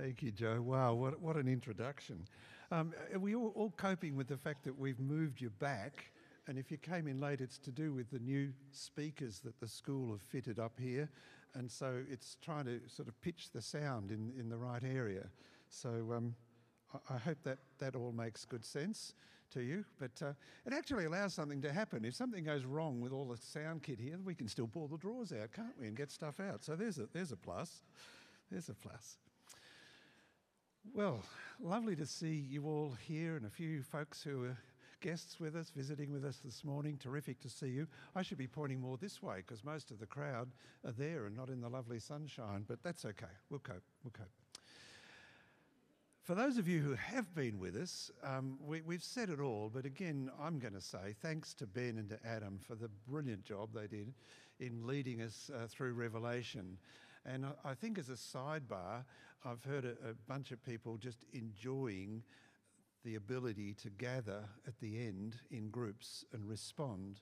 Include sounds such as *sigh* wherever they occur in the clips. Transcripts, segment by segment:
Thank you, Joe. Wow, what, what an introduction. Um, are we all, all coping with the fact that we've moved you back? And if you came in late, it's to do with the new speakers that the school have fitted up here. And so it's trying to sort of pitch the sound in, in the right area. So um, I, I hope that that all makes good sense to you. But uh, it actually allows something to happen. If something goes wrong with all the sound kit here, we can still pull the drawers out, can't we, and get stuff out. So there's a, there's a plus. There's a plus. Well, lovely to see you all here and a few folks who are guests with us, visiting with us this morning. Terrific to see you. I should be pointing more this way because most of the crowd are there and not in the lovely sunshine, but that's okay. We'll cope. We'll cope. For those of you who have been with us, um, we, have said it all, but again, I'm going to say thanks to Ben and to Adam for the brilliant job they did in leading us uh, through Revelation. And I, think, as a sidebar, I've heard a, a bunch of people just enjoying the ability to gather at the end in groups and respond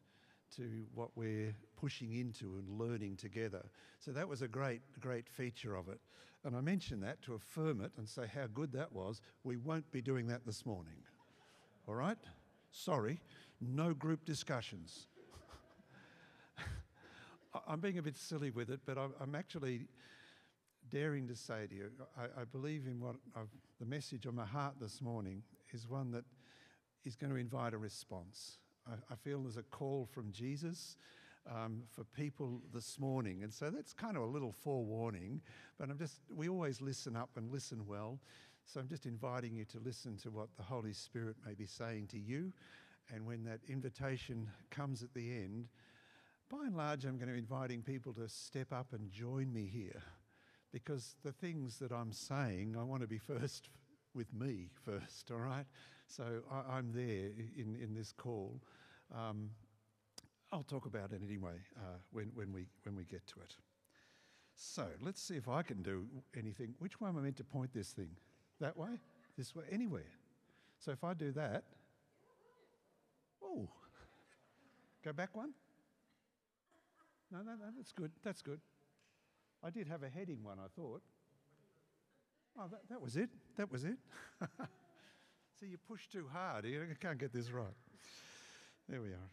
to what we're pushing into and learning together. So that was a great, great feature of it. And I mention that to affirm it and say how good that was. We won't be doing that this morning. All right? Sorry, no group discussions. *laughs* I'm being a bit silly with it, but I'm actually daring to say to you, I, I believe in what I've, the message on my heart this morning is one that is going to invite a response. I, I feel there's a call from Jesus um, for people this morning. And so that's kind of a little forewarning, but I'm just, we always listen up and listen well. So I'm just inviting you to listen to what the Holy Spirit may be saying to you. And when that invitation comes at the end, by and large, I'm going to be inviting people to step up and join me here because the things that I'm saying, I want to be *laughs* first with me first, all right? So I, am there in, in this call. Um, I'll talk about it anyway uh, when, when, we, when we get to it. So let's see if I can do anything. Which way am I meant to point this thing? That way? This way? Anywhere. So if I do that, oh, go back one? No, no, no, that's good. That's good. I did have a heading one, I thought. Oh, that, that was it. That was it. *laughs* See, you push too hard. You can't get this right. There we are.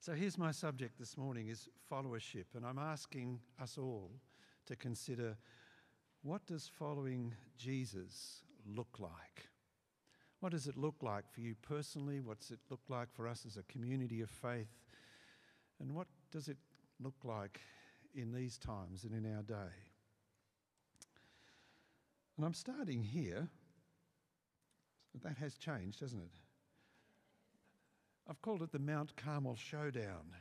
So here's my subject this morning is followership, and I'm asking us all to consider what does following Jesus look like? What does it look like for you personally? What's it look like for us as a community of faith? And what does it look like in these times and in our day? And I'm starting here. That has changed, hasn't it? I've called it the Mount Carmel Showdown.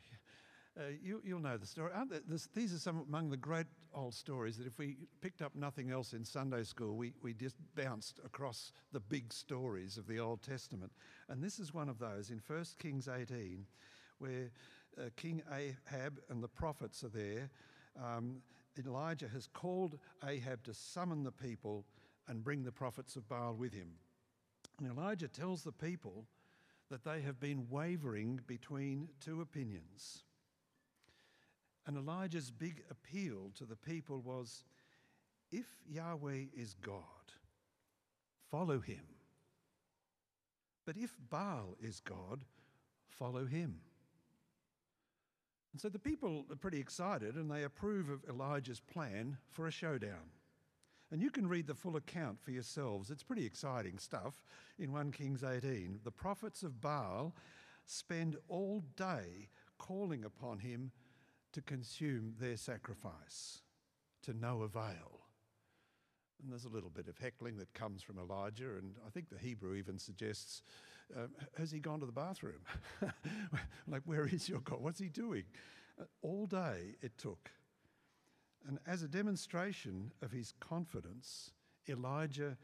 Uh, you, will know the story. This, these are some among the great old stories that if we picked up nothing else in Sunday school, we, we just bounced across the big stories of the Old Testament. And this is one of those in 1 Kings 18, where uh, King Ahab and the prophets are there. Um, Elijah has called Ahab to summon the people and bring the prophets of Baal with him. And Elijah tells the people that they have been wavering between two opinions. And Elijah's big appeal to the people was if Yahweh is God, follow him. But if Baal is God, follow him. And so the people are pretty excited and they approve of Elijah's plan for a showdown. And you can read the full account for yourselves. It's pretty exciting stuff in 1 Kings 18. The prophets of Baal spend all day calling upon him to consume their sacrifice, to no avail. And there's a little bit of heckling that comes from Elijah, and I think the Hebrew even suggests, um, Has he gone to the bathroom? *laughs* like, where is your God? What's he doing? Uh, all day it took. And as a demonstration of his confidence, Elijah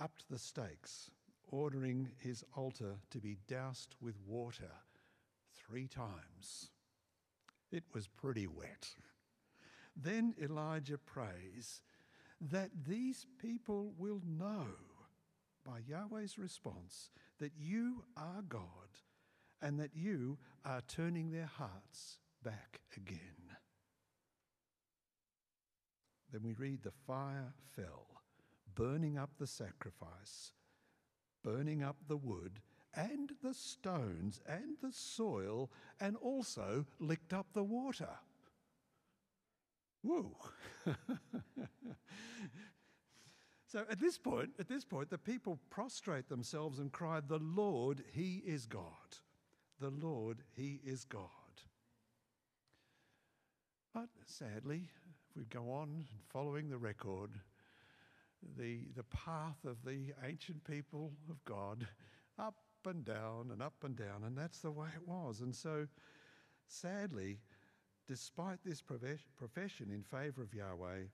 upped the stakes, ordering his altar to be doused with water three times. It was pretty wet. Then Elijah prays that these people will know by Yahweh's response that you are God and that you are turning their hearts back again. then we read the fire fell, burning up the sacrifice, burning up the wood and the stones and the soil, and also licked up the water. Woo! *laughs* so at this point, at this point, the people prostrate themselves and cry, The Lord, He is God. The Lord, He is God. But sadly, if we go on following the record, the, the path of the ancient people of God, up and down and up and down, and that's the way it was. And so, sadly, despite this profession in favour of Yahweh,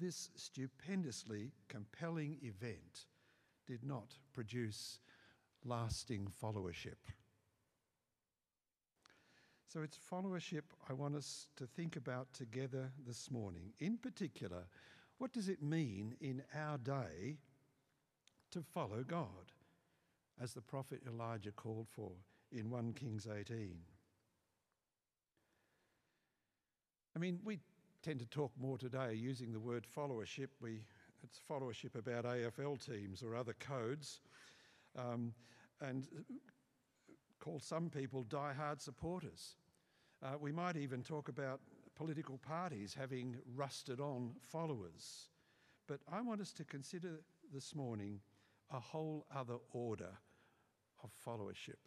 this stupendously compelling event did not produce lasting followership. So it's followership I want us to think about together this morning. In particular, what does it mean in our day to follow God, as the prophet Elijah called for in 1 Kings 18? I mean, we tend to talk more today using the word followership. We, it's followership about AFL teams or other codes, um, and call some people die-hard supporters. Uh, we might even talk about political parties having rusted on followers. But I want us to consider this morning a whole other order of followership.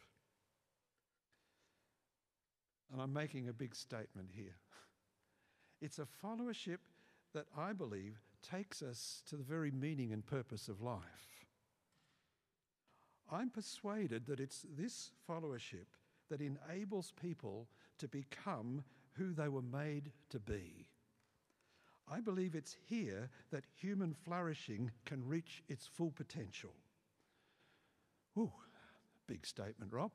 And I'm making a big statement here. *laughs* It's a followership that I believe takes us to the very meaning and purpose of life. I'm persuaded that it's this followership that enables people to become who they were made to be. I believe it's here that human flourishing can reach its full potential. Ooh, big statement, Rob.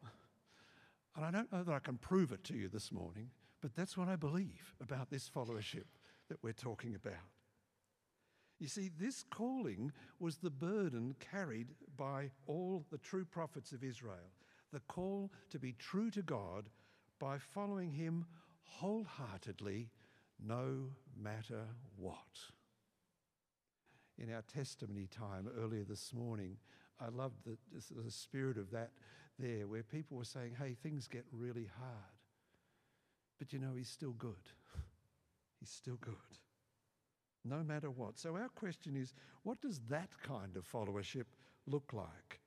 And I don't know that I can prove it to you this morning, but that's what I believe about this followership that we're talking about. You see, this calling was the burden carried by all the true prophets of Israel the call to be true to God by following Him wholeheartedly, no matter what. In our testimony time earlier this morning, I loved the, the spirit of that there, where people were saying, hey, things get really hard. But you know, He's still good. *laughs* He's still good. No matter what. So, our question is what does that kind of followership look like?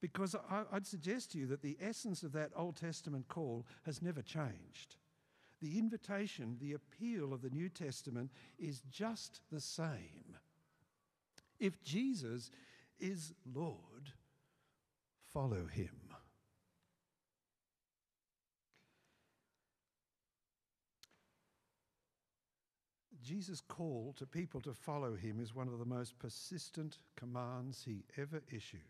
Because I, would suggest to you that the essence of that Old Testament call has never changed. The invitation, the appeal of the New Testament is just the same. If Jesus is Lord, follow him. Jesus' call to people to follow him is one of the most persistent commands he ever issued.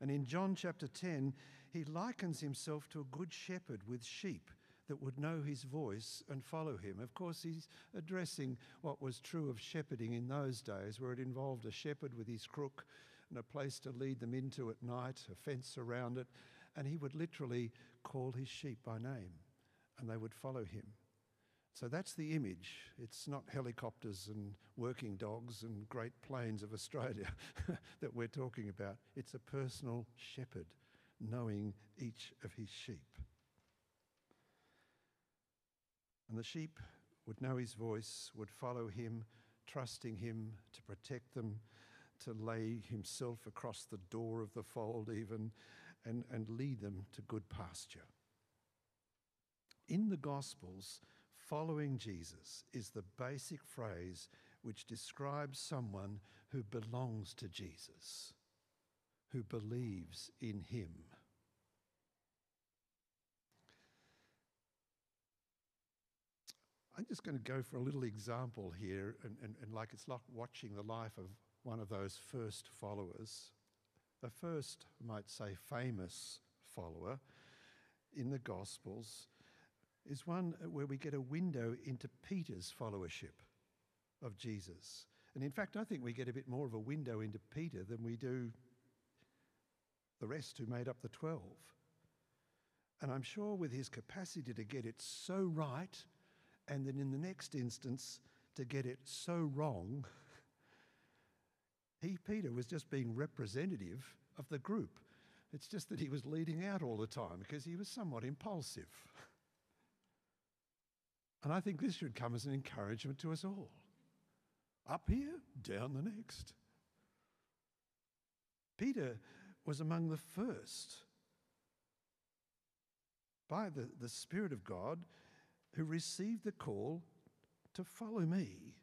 And in John chapter 10, he likens himself to a good shepherd with sheep that would know his voice and follow him. Of course, he's addressing what was true of shepherding in those days, where it involved a shepherd with his crook and a place to lead them into at night, a fence around it, and he would literally call his sheep by name and they would follow him. So that's the image. It's not helicopters and working dogs and great plains of Australia *laughs* that we're talking about. It's a personal shepherd knowing each of his sheep. And the sheep would know his voice, would follow him, trusting him to protect them, to lay himself across the door of the fold, even, and, and lead them to good pasture. In the Gospels, following Jesus is the basic phrase which describes someone who belongs to Jesus, who believes in him. I'm just going to go for a little example here, and, and, and like it's like watching the life of one of those first followers, a first, I might say, famous follower in the Gospels, is one where we get a window into Peter's followership of Jesus. And in fact, I think we get a bit more of a window into Peter than we do the rest who made up the 12. And I'm sure with his capacity to get it so right and then in the next instance to get it so wrong. He, Peter, was just being representative of the group. It's just that he was leading out all the time because he was somewhat impulsive. *laughs* And I think this should come as an encouragement to us all. Up here, down the next. Peter was among the first by the, the Spirit of God who received the call to follow me.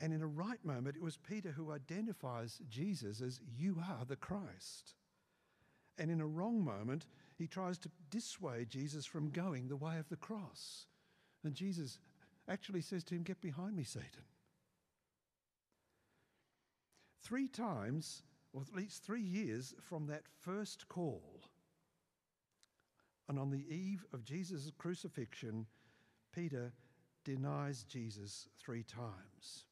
And in a right moment, it was Peter who identifies Jesus as you are the Christ. And in a wrong moment, he tries to dissuade Jesus from going the way of the cross. And Jesus actually says to him, Get behind me, Satan. Three times, or at least three years from that first call, and on the eve of Jesus' crucifixion, Peter denies Jesus three times.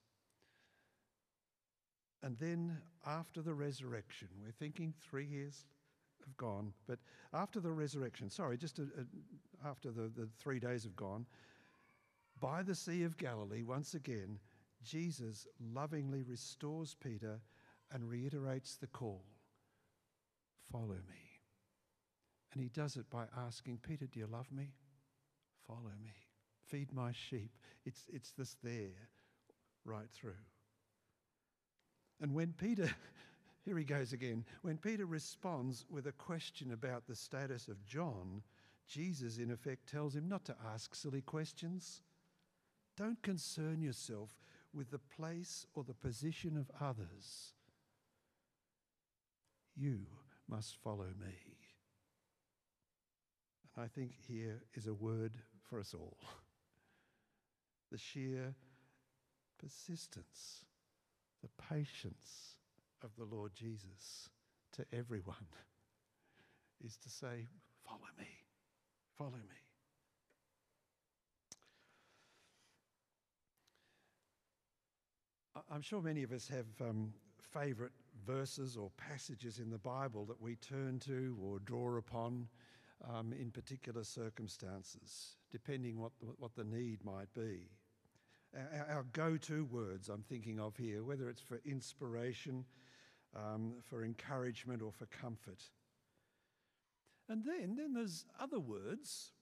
And then after the resurrection, we're thinking three years have gone, but after the resurrection, sorry, just a, a, after the, the three days have gone, by the Sea of Galilee, once again, Jesus lovingly restores Peter and reiterates the call follow me. And he does it by asking, Peter, do you love me? Follow me. Feed my sheep. It's, it's this there right through. And when Peter, *laughs* here he goes again, when Peter responds with a question about the status of John, Jesus, in effect, tells him not to ask silly questions. Don't concern yourself with the place or the position of others. You must follow me. And I think here is a word for us all *laughs* the sheer persistence, the patience of the Lord Jesus to everyone *laughs* is to say, Follow me, follow me. I'm sure many of us have um, favourite verses or passages in the Bible that we turn to or draw upon um, in particular circumstances, depending what the, what the need might be. Our, our go to words I'm thinking of here, whether it's for inspiration, um, for encouragement, or for comfort. And then, then there's other words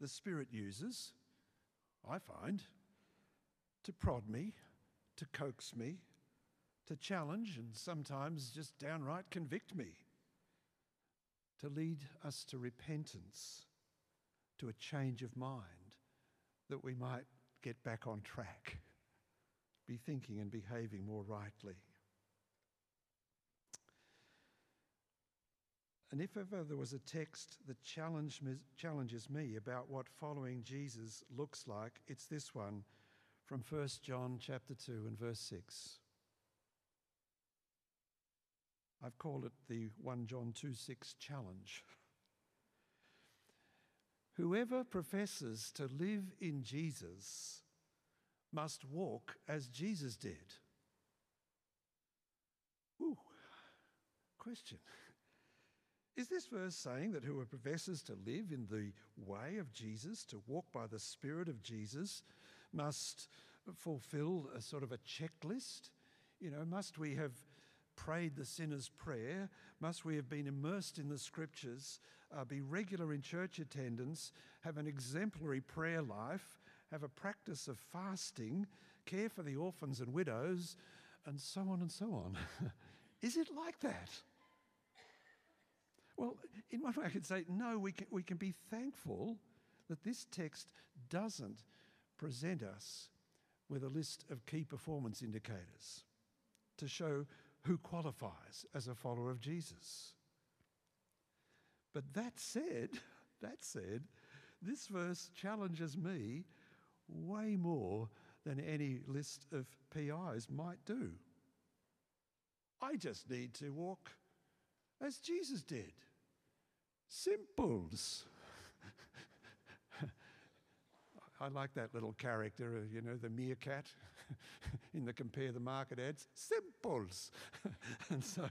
the Spirit uses, I find, to prod me, to coax me, to challenge, and sometimes just downright convict me to lead us to repentance, to a change of mind, that we might get back on track, be thinking and behaving more rightly. And if ever there was a text that challenges me about what following Jesus looks like, it's this one from 1 John chapter 2 and verse 6. I've called it the 1 John 2 6 challenge. *laughs* Whoever professes to live in Jesus must walk as Jesus did. Ooh, question. Is this verse saying that whoever professes to live in the way of Jesus, to walk by the Spirit of Jesus, must fulfill a sort of a checklist? You know, must we have prayed the sinner's prayer? Must we have been immersed in the scriptures, uh, be regular in church attendance, have an exemplary prayer life, have a practice of fasting, care for the orphans and widows, and so on and so on? *laughs* Is it like that? Well, in one way, I could say, no, we can, we can be thankful that this text doesn't present us with a list of key performance indicators to show who qualifies as a follower of Jesus. But that said, *laughs* that said, this verse challenges me way more than any list of KPIs might do. I just need to walk as Jesus did. Simples. *laughs* I like that little character, uh, you know, the meerkat. *laughs* in the compare the market ads, simples. *laughs* and so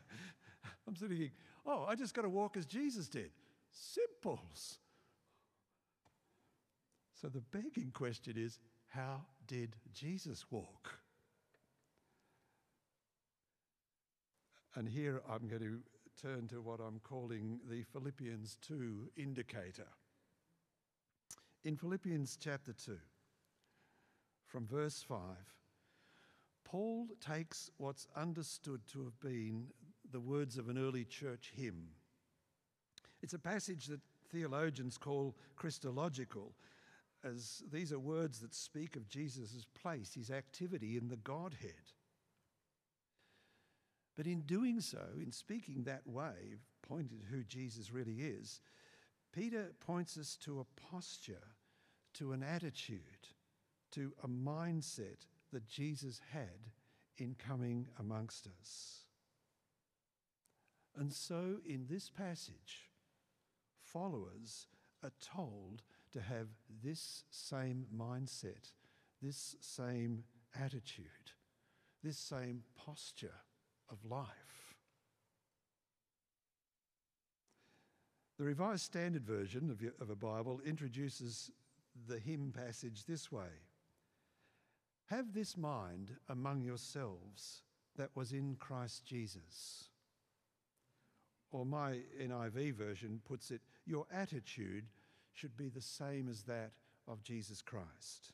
I'm sort of thinking, oh, I just got to walk as Jesus did. Simples. So the begging question is, how did Jesus walk? And here I'm going to turn to what I'm calling the Philippians 2 indicator. In Philippians chapter 2, from verse 5, Paul takes what's understood to have been the words of an early church hymn. It's a passage that theologians call Christological, as these are words that speak of Jesus' place, his activity in the Godhead. But in doing so, in speaking that way, pointing to who Jesus really is, Peter points us to a posture, to an attitude, to a mindset that Jesus had in coming amongst us. And so, in this passage, followers are told to have this same mindset, this same attitude, this same posture of life. The Revised Standard Version of, of a Bible introduces the hymn passage this way Have this mind among yourselves that was in Christ Jesus. Or my NIV version puts it, Your attitude should be the same as that of Jesus Christ.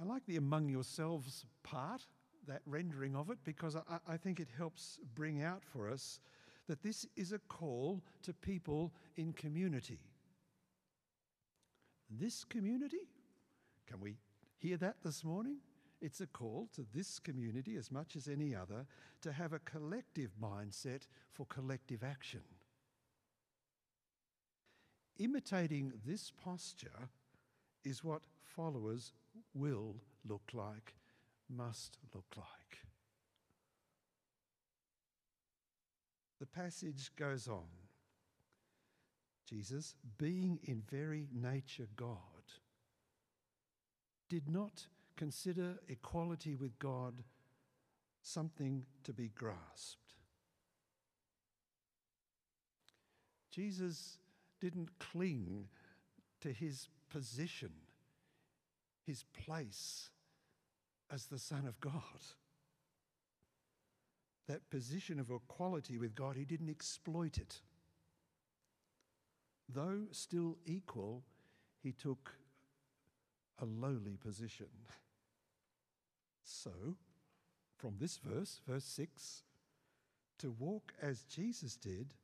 I like the among yourselves part, that rendering of it, because I, I, think it helps bring out for us that this is a call to people in community. This community? Can we hear that this morning? It's a call to this community, as much as any other, to have a collective mindset for collective action. Imitating this posture is what followers will look like, must look like. The passage goes on. Jesus, being in very nature God, did not consider equality with God something to be grasped. Jesus didn't cling to his position, his place as the Son of God. That position of equality with God, he didn't exploit it. Though still equal, he took a lowly position. So, from this verse, verse 6, to walk as Jesus did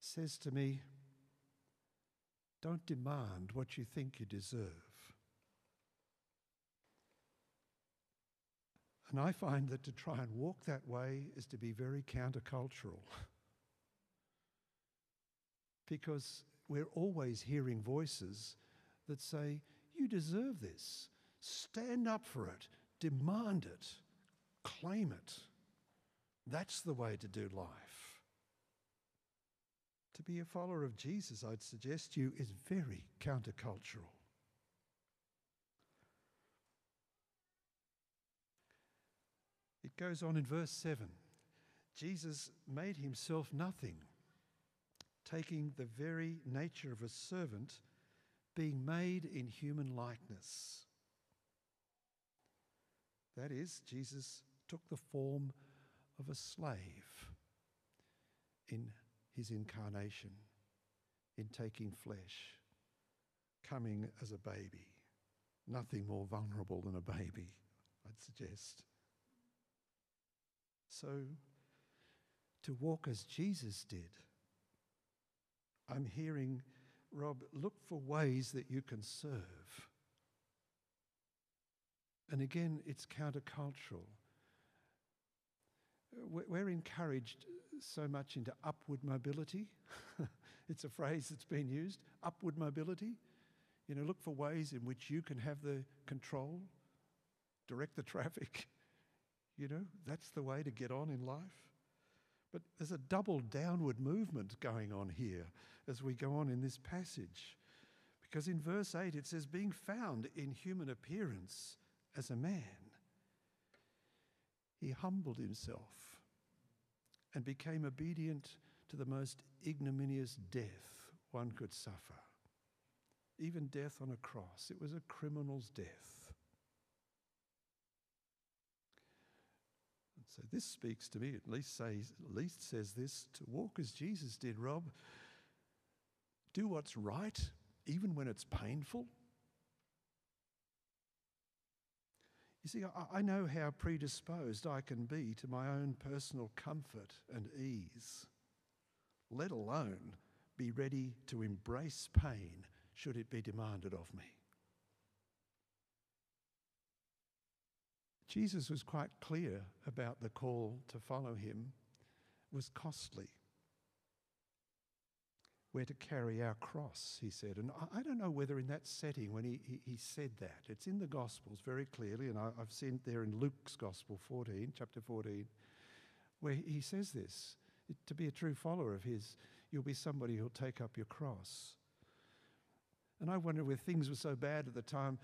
says to me, don't demand what you think you deserve. And I find that to try and walk that way is to be very countercultural. *laughs* because we're always hearing voices that say, You deserve this. Stand up for it. Demand it. Claim it. That's the way to do life. To be a follower of Jesus, I'd suggest you, is very countercultural. Goes on in verse 7 Jesus made himself nothing, taking the very nature of a servant, being made in human likeness. That is, Jesus took the form of a slave in his incarnation, in taking flesh, coming as a baby. Nothing more vulnerable than a baby, I'd suggest. So, to walk as Jesus did, I'm hearing, Rob, look for ways that you can serve. And again, it's countercultural. We're encouraged so much into upward mobility. *laughs* it's a phrase that's been used upward mobility. You know, look for ways in which you can have the control, direct the *laughs* traffic. You know, that's the way to get on in life. But there's a double downward movement going on here as we go on in this passage. Because in verse 8 it says, being found in human appearance as a man, he humbled himself and became obedient to the most ignominious death one could suffer, even death on a cross. It was a criminal's death. And so this speaks to me, at least says, at least says this, to walk as Jesus did, Rob. Do what's right, even when it's painful. You see, I, I know how predisposed I can be to my own personal comfort and ease, let alone be ready to embrace pain should it be demanded of me. Jesus was quite clear about the call to follow him was costly. We're to carry our cross, he said. And I, don't know whether in that setting when he, he, he said that, it's in the Gospels very clearly, and I, I've seen it there in Luke's Gospel 14, chapter 14, where he says this to be a true follower of his, you'll be somebody who'll take up your cross. And I wonder where things were so bad at the time,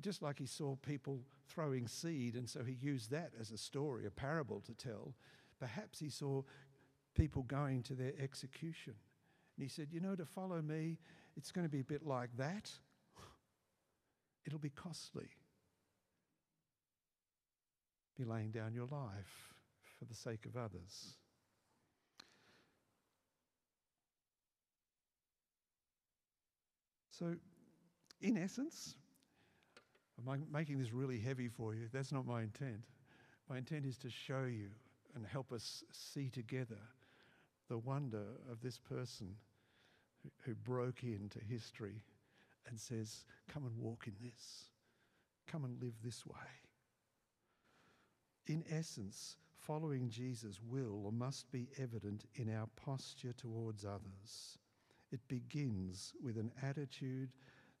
just like he saw people throwing seed, and so he used that as a story, a parable to tell. Perhaps he saw people going to their execution. And he said, You know, to follow me, it's going to be a bit like that. It'll be costly. Be laying down your life for the sake of others. So, in essence, I'm making this really heavy for you. That's not my intent. My intent is to show you and help us see together the wonder of this person who, who broke into history and says, Come and walk in this. Come and live this way. In essence, following Jesus will or must be evident in our posture towards others. It begins with an attitude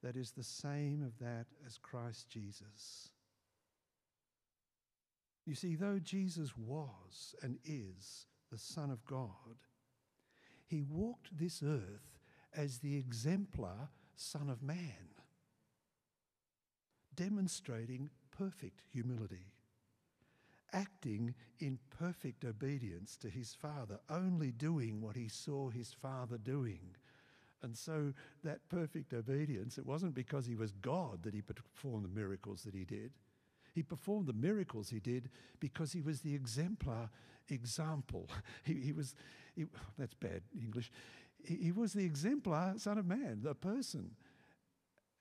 that is the same of that as Christ Jesus. You see, though Jesus was and is the Son of God, he walked this earth as the exemplar Son of Man, demonstrating perfect humility, acting in perfect obedience to his Father, only doing what he saw his Father doing. And so that perfect obedience, it wasn't because he was God that he performed the miracles that he did. He performed the miracles he did because he was the exemplar example. *laughs* He, he was, he, that's bad English. He, he was the exemplar Son of Man, the person.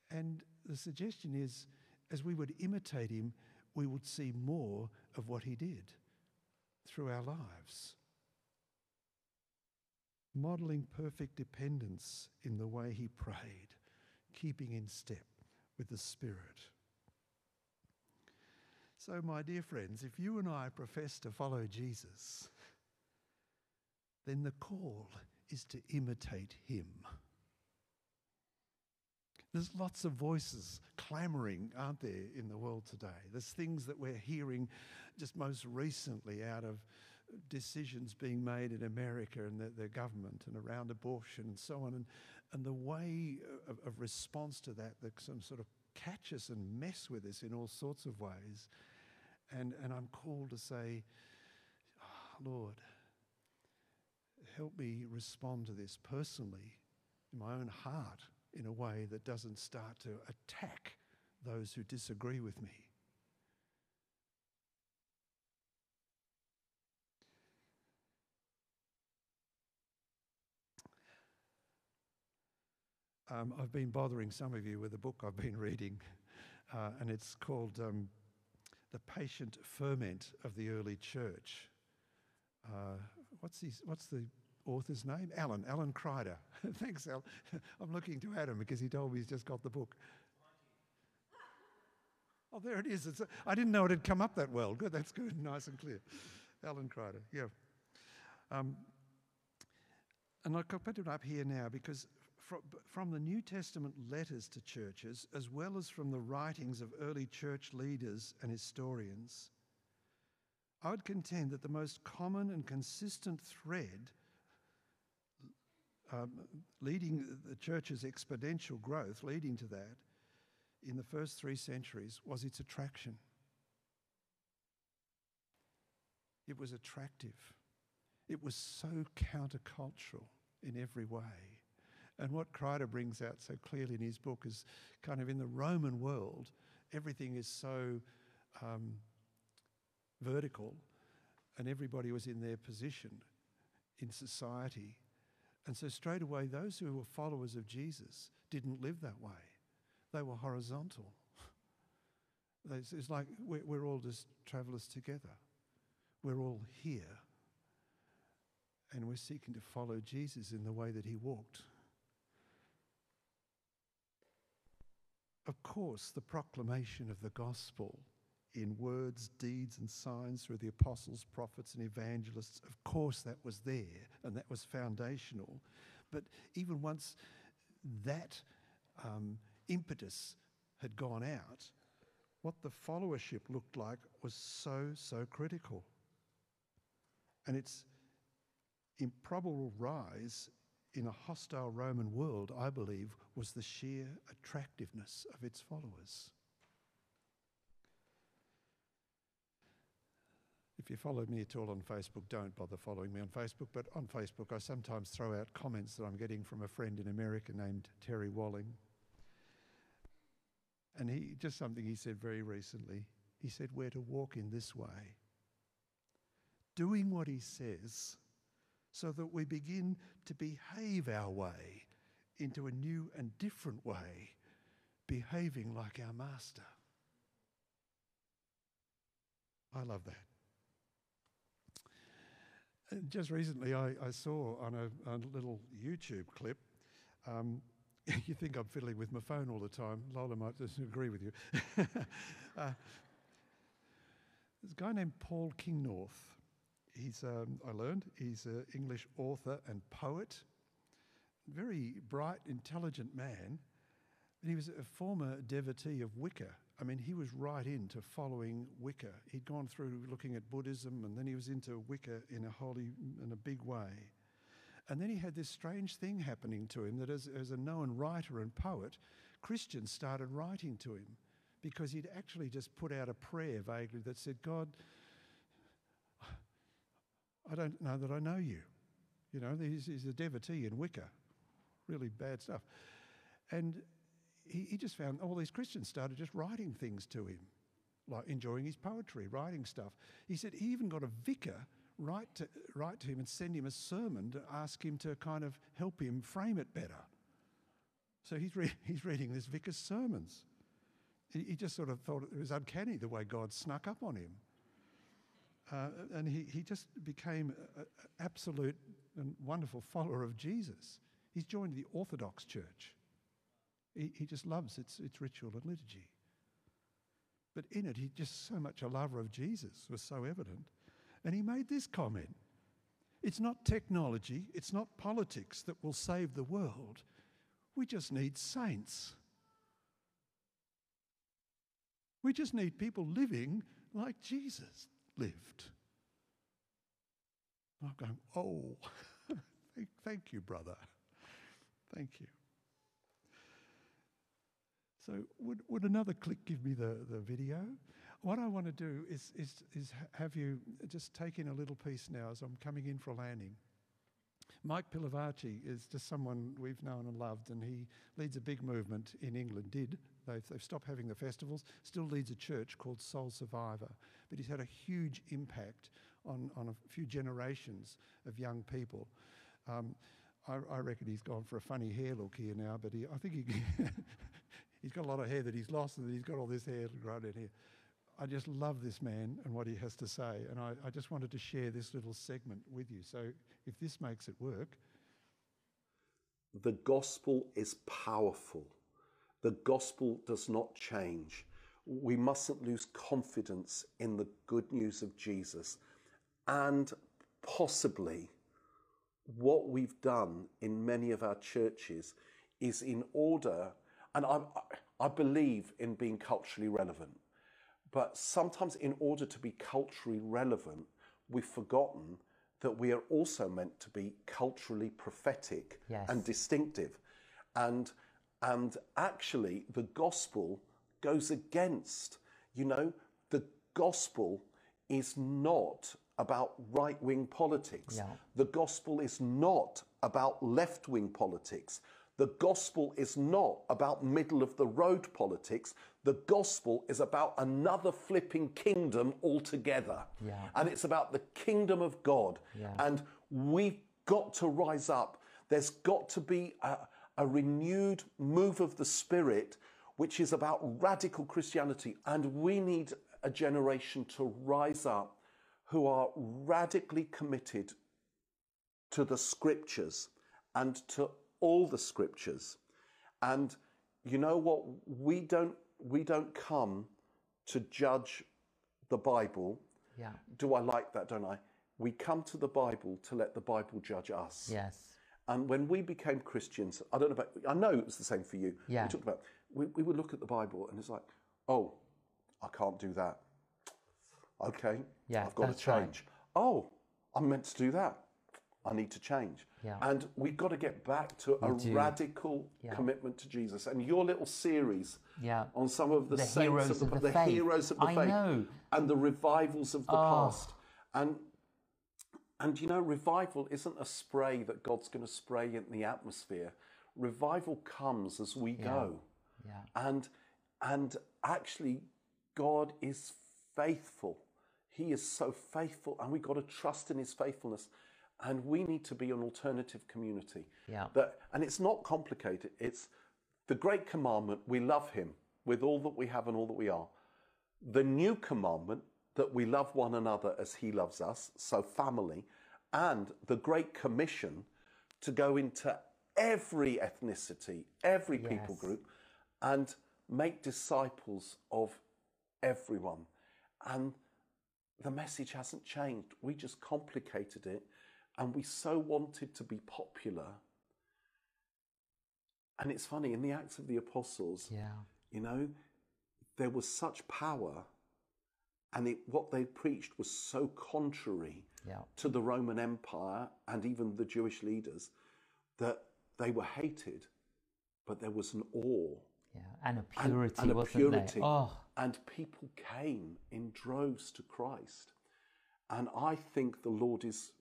And the suggestion is as we would imitate him, we would see more of what he did through our lives. Modeling perfect dependence in the way he prayed, keeping in step with the Spirit. So, my dear friends, if you and I profess to follow Jesus, then the call is to imitate him. There's lots of voices clamoring, aren't there, in the world today? There's things that we're hearing just most recently out of decisions being made in America and the, the government and around abortion and so on. And, and the way of, of response to that that some sort of catch us and mess with us in all sorts of ways. And, and I'm called to say, oh, Lord, help me respond to this personally in my own heart in a way that doesn't start to attack those who disagree with me. Um, I've been bothering some of you with a book I've been *laughs* reading, uh, and it's called um, the patient ferment of the early church. Uh, what's, his, what's the author's name? Alan, Alan Kreider. *laughs* Thanks, Alan. *laughs* I'm looking to Adam because he told me he's just got the book. Oh, there it is. I didn't know it had come up that well. Good, that's good, nice and clear. Alan Kreider, yeah. Um, and I'll put it up here now because from, the New Testament letters to churches, as well as from the writings of early church leaders and historians, I would contend that the most common and consistent thread um, leading the church's exponential growth, leading to that in the first three centuries, was its attraction. It was attractive. It was so countercultural in every way. And what Kreider brings out so clearly in his book is kind of in the Roman world, everything is so um, vertical and everybody was in their position in society. And so, straight away, those who were followers of Jesus didn't live that way, they were horizontal. *laughs* It's like we're, all just travelers together. We're all here. And we're seeking to follow Jesus in the way that he walked. Of course, the proclamation of the gospel in words, deeds, and signs through the apostles, prophets, and evangelists, of course, that was there and that was foundational. But even once that um, impetus had gone out, what the followership looked like was so, so critical. And its improbable rise in a hostile Roman world, I believe, was the sheer attractiveness of its followers. If you follow me at all on Facebook, don't bother following me on Facebook. But on Facebook, I sometimes throw out comments that I'm getting from a friend in America named Terry Walling. And he just something he said very recently. He said, We're to walk in this way, doing what he says, so that we begin to behave our way into a new and different way, behaving like our master. I love that. Just recently, I, I saw on a, a, little YouTube clip um, *laughs* you think I'm fiddling with my phone all the time. Lola might disagree with you. *laughs* uh, there's a guy named Paul Kingsnorth. He's, um, I learned, he's an English author and poet, very bright, intelligent man. And he was a former devotee of Wicca. I mean, he was right into following Wicca. He'd gone through looking at Buddhism, and then he was into Wicca in a holy, in a big way. And then he had this strange thing happening to him that as, as a known writer and poet, Christians started writing to him because he'd actually just put out a prayer vaguely that said, God, I don't know that I know you. You know, he's, he's a devotee in Wicca. Really bad stuff. And he, he just found all these Christians started just writing things to him, like enjoying his poetry, writing stuff. He said he even got a vicar write to, write to him and send him a sermon to ask him to kind of help him frame it better. So he's, re- *laughs* he's reading this vicar's sermons. He, he just sort of thought it was uncanny the way God snuck up on him. Uh, and he, he just became an absolute and wonderful follower of Jesus. He's joined the Orthodox Church. He, he just loves its, its ritual and liturgy. But in it, he just so much a lover of Jesus was so evident. And he made this comment It's not technology, it's not politics that will save the world. We just need saints. We just need people living like Jesus lived. I'm going, oh, *laughs* thank you, brother. Thank you. So, would, would another click give me the, the video? what I want to do is, is, is have you just take in a little piece now as I'm coming in for a landing. Mike Pilavachi is just someone we've known and loved, and he leads a big movement in England. Did they've, they've stopped having the festivals? Still leads a church called Soul Survivor, but he's had a huge impact on, on a few generations of young people. Um, I, I, reckon he's gone for a funny hair look here now, but he, I think he *laughs* he's got a lot of hair that he's lost, and he's got all this hair grown in here. I just love this man and what he has to say. And I, I just wanted to share this little segment with you. So if this makes it work. The gospel is powerful. The gospel does not change. We mustn't lose confidence in the good news of Jesus. And possibly what we've done in many of our churches is in order, and I, I believe in being culturally relevant. But sometimes, in order to be culturally relevant, we've forgotten that we are also meant to be culturally prophetic yes. and distinctive. And, and actually, the gospel goes against, you know, the gospel is not about right wing politics. Yeah. The gospel is not about left wing politics. The gospel is not about middle of the road politics. The gospel is about another flipping kingdom altogether. Yeah. And it's about the kingdom of God. Yeah. And we've got to rise up. There's got to be a, a renewed move of the Spirit, which is about radical Christianity. And we need a generation to rise up who are radically committed to the scriptures and to all the scriptures. And you know what? We don't, we don't come to judge the Bible. Yeah. Do I like that, don't I? We come to the Bible to let the Bible judge us. Yes. And when we became Christians, I don't know about, I know it was the same for you. Yeah. We talked about, we, we would look at the Bible and it's like, oh, I can't do that. Okay. Yeah, I've got to that's right. change. Oh, I'm meant to do that. I need to change. Yeah. And we've got to get back to a do. radical Yeah. commitment to Jesus. And your little series Yeah. on some of the, The saints heroes of the, of the the faith. heroes of the I faith know. and the revivals of the Oh. past. And and you know, revival isn't a spray that God's going to spray in the atmosphere. Revival comes as we go. Yeah. And and actually God is faithful. He is so faithful and we've got to trust in his faithfulness. And we need to be an alternative community. Yeah. That and it's not complicated. It's the great commandment, we love him with all that we have and all that we are. The new commandment that we love one another as he loves us, so family, and the great commission to go into every ethnicity, every people group, and make disciples of everyone. And the message hasn't changed. We just complicated it and we so wanted to be popular. And it's funny, in the Acts of the Apostles, Yeah. you know, there was such power, and it, what they preached was so contrary Yeah. to the Roman Empire and even the Jewish leaders that they were hated, but there was an awe Yeah. And a purity, and a wasn't purity. Oh. And people came in droves to Christ. And I think the Lord is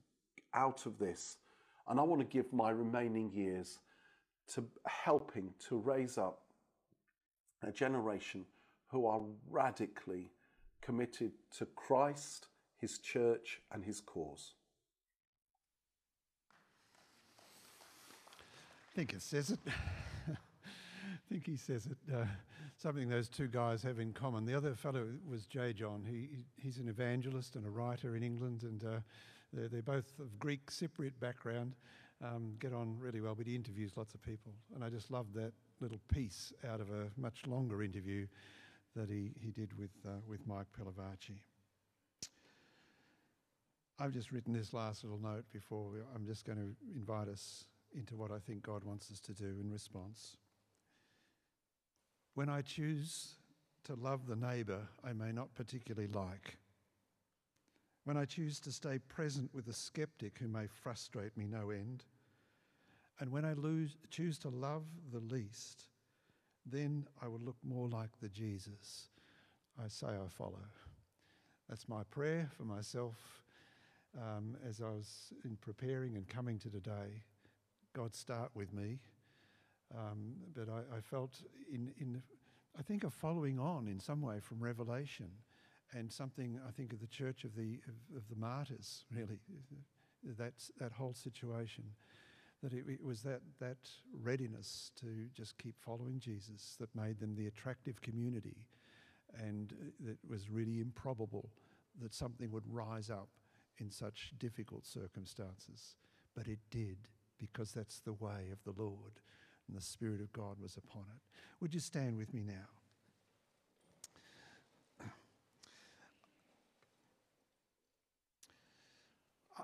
out of this. And I want to give my remaining years to helping to raise up a generation who are radically committed to Christ, his church, and his cause. I think it says it. *laughs* I think he says it. Uh, something those two guys have in common. The other fellow was J. John. He, he- he's an evangelist and a writer in England, and uh, they're, they're both of Greek Cypriot background. Um, get on really well, but he interviews lots of people, and I just loved that little piece out of a much longer interview that he, he did with uh, with Mike Pilavachi. I've just written this last little note before I'm just going to invite us into what I think God wants us to do in response. When I choose to love the neighbour I may not particularly like, when I choose to stay present with a skeptic who may frustrate me no end, and when I lose, choose to love the least, then I will look more like the Jesus I say I follow. That's my prayer for myself um, as I was in preparing and coming to today. God, start with me. Um, but I, I felt in, in, I think, a following on in some way from Revelation and something I think of the church of the, of, of the martyrs, really, that's, that whole situation. That it, it was that, that readiness to just keep following Jesus that made them the attractive community. And uh, it was really improbable that something would rise up in such difficult circumstances. But it did, because that's the way of the Lord, and the Spirit of God was upon it. Would you stand with me now?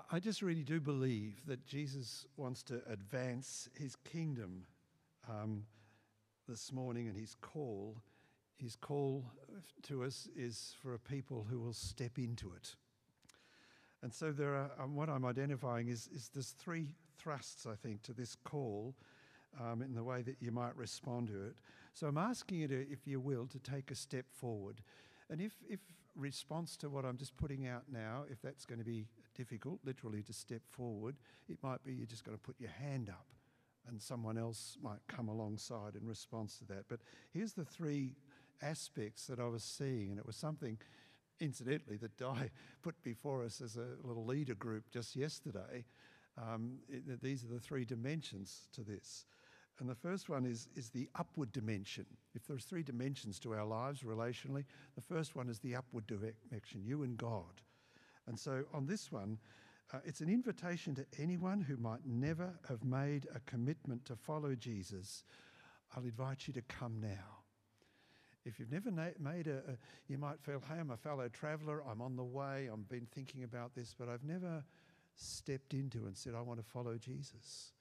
I- just really do believe that Jesus wants to advance his kingdom um, this morning, and his call, his call to us is for a people who will step into it. And so there are, um, what I'm identifying is, is there's three thrusts, I think, to this call um, in the way that you might respond to it. So I'm asking you to, if you will, to take a step forward. And if, if response to what I'm just putting out now, if that's going to be difficult, literally to step forward, it might be you just got to put your hand up and someone else might come alongside in response to that. But here's the three aspects that I was seeing, and it was something, incidentally, that Di *laughs* put before us as a little leader group just yesterday. Um, it, these are the three dimensions to this. And the first one is, is the upward dimension. If there's three dimensions to our lives relationally, the first one is the upward dimension, you and God. And so on this one, uh, it's an invitation to anyone who might never have made a commitment to follow Jesus. I'll invite you to come now. If you've never na- made a, a, you might feel, hey, I'm a fellow traveller, I'm on the way, I've been thinking about this, but I've never stepped into and said, I want to follow Jesus.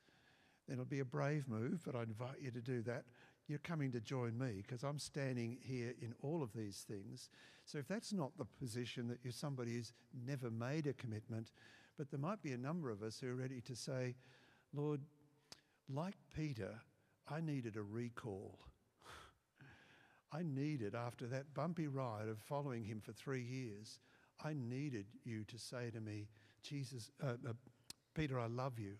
Then it'll be a brave move, but I invite you to do that. You're coming to join me because I'm standing here in all of these things. So if that's not the position that you're somebody who's never made a commitment, but there might be a number of us who are ready to say, Lord, like Peter, I needed a recall. *laughs* I needed, after that bumpy ride of following him for three years, I needed you to say to me, Jesus, uh, uh, Peter, I love you.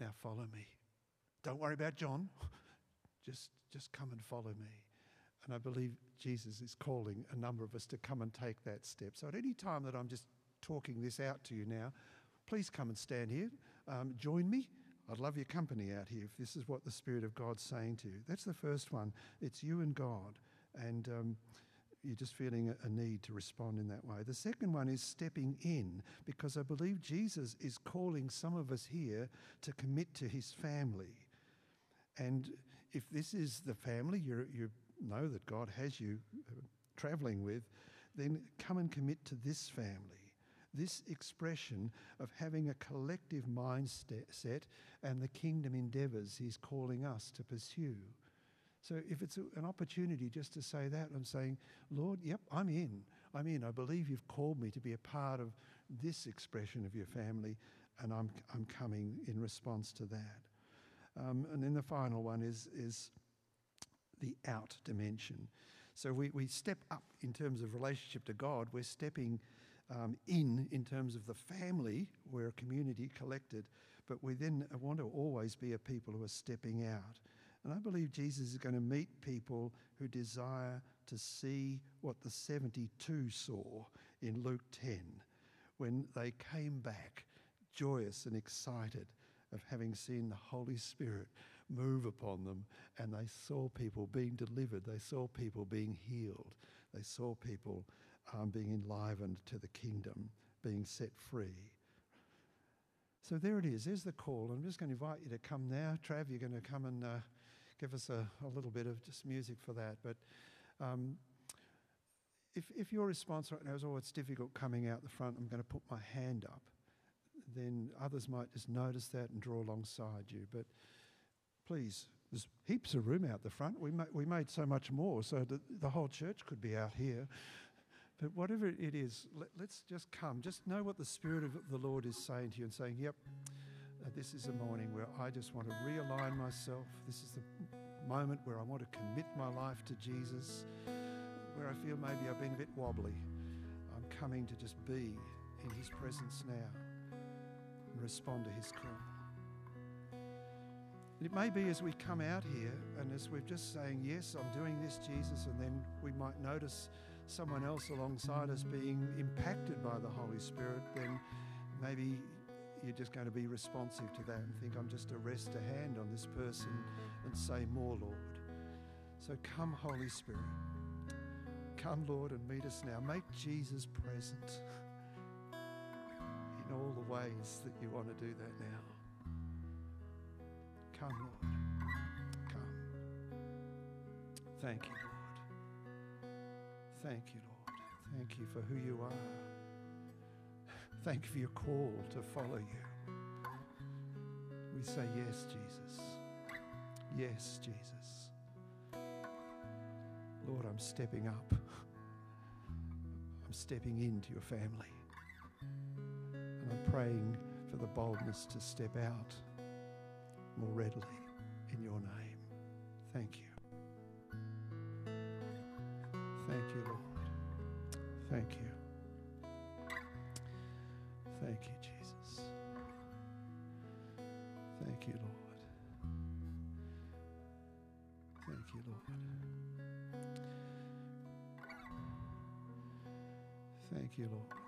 Now follow me. Don't worry about John. *laughs* Just, just come and follow me. And I believe Jesus is calling a number of us to come and take that step. So at any time that I'm just talking this out to you now, please come and stand here. Um, join me. I'd love your company out here if this is what the Spirit of God's saying to you. That's the first one. It's you and God. And um, you're just feeling a, need to respond in that way. The second one is stepping in, because I believe Jesus is calling some of us here to commit to his family. And if this is the family you're, you know that God has you uh, traveling with, then come and commit to this family, this expression of having a collective mindset and the kingdom endeavours He's calling us to pursue. So if it's an opportunity just to say that, I'm saying, Lord, yep, I'm in. I'm in. I believe you've called me to be a part of this expression of your family, and I'm, I'm coming in response to that. Um, and then the final one is, is the out dimension. So we, we step up in terms of relationship to God, we're stepping um, in in terms of the family, we're a community collected, but we then want to always be a people who are stepping out. And I believe Jesus is going to meet people who desire to see what the 72 saw in Luke 10 when they came back joyous and excited of having seen the Holy Spirit move upon them and they saw people being delivered, they saw people being healed, they saw people um, being enlivened to the kingdom, being set free. So there it is. There's the call. I'm just going to invite you to come now. Trav, you're going to come and uh, give us a, a little bit of just music for that. But um, if, if your response right now is, oh, it's difficult coming out the front, I'm going to put my hand up, then others might just notice that and draw alongside you. But please, there's heaps of room out the front. We, ma- we made so much more, so the, the whole church could be out here. But whatever it is, let, us just come. Just know what the Spirit of the Lord is saying to you and saying, yep, uh, this is a morning where I just want to realign myself. This is the moment where I want to commit my life to Jesus, where I feel maybe I've been a bit wobbly. I'm coming to just be in His presence now and respond to His call. And it may be as we come out here and as we're just saying, Yes, I'm doing this, Jesus, and then we might notice someone else alongside us being impacted by the Holy Spirit, then maybe you're just going to be responsive to that and think, I'm just to rest a hand on this person and say, More, Lord. So come, Holy Spirit. Come, Lord, and meet us now. Make Jesus present *laughs* in all the ways that you want to do that now. Come, Lord. Come. Thank you, Lord. Thank you, Lord. Thank you for who you are. Thank you for your call to follow you. We say, Yes, Jesus. Yes, Jesus. Lord, I'm stepping up. I'm stepping into your family. And I'm praying for the boldness to step out more readily. In your name, thank you. Thank you, Lord. Thank you. Thank you, Jesus. Thank you, Lord. Thank you, Lord. Thank you, Lord.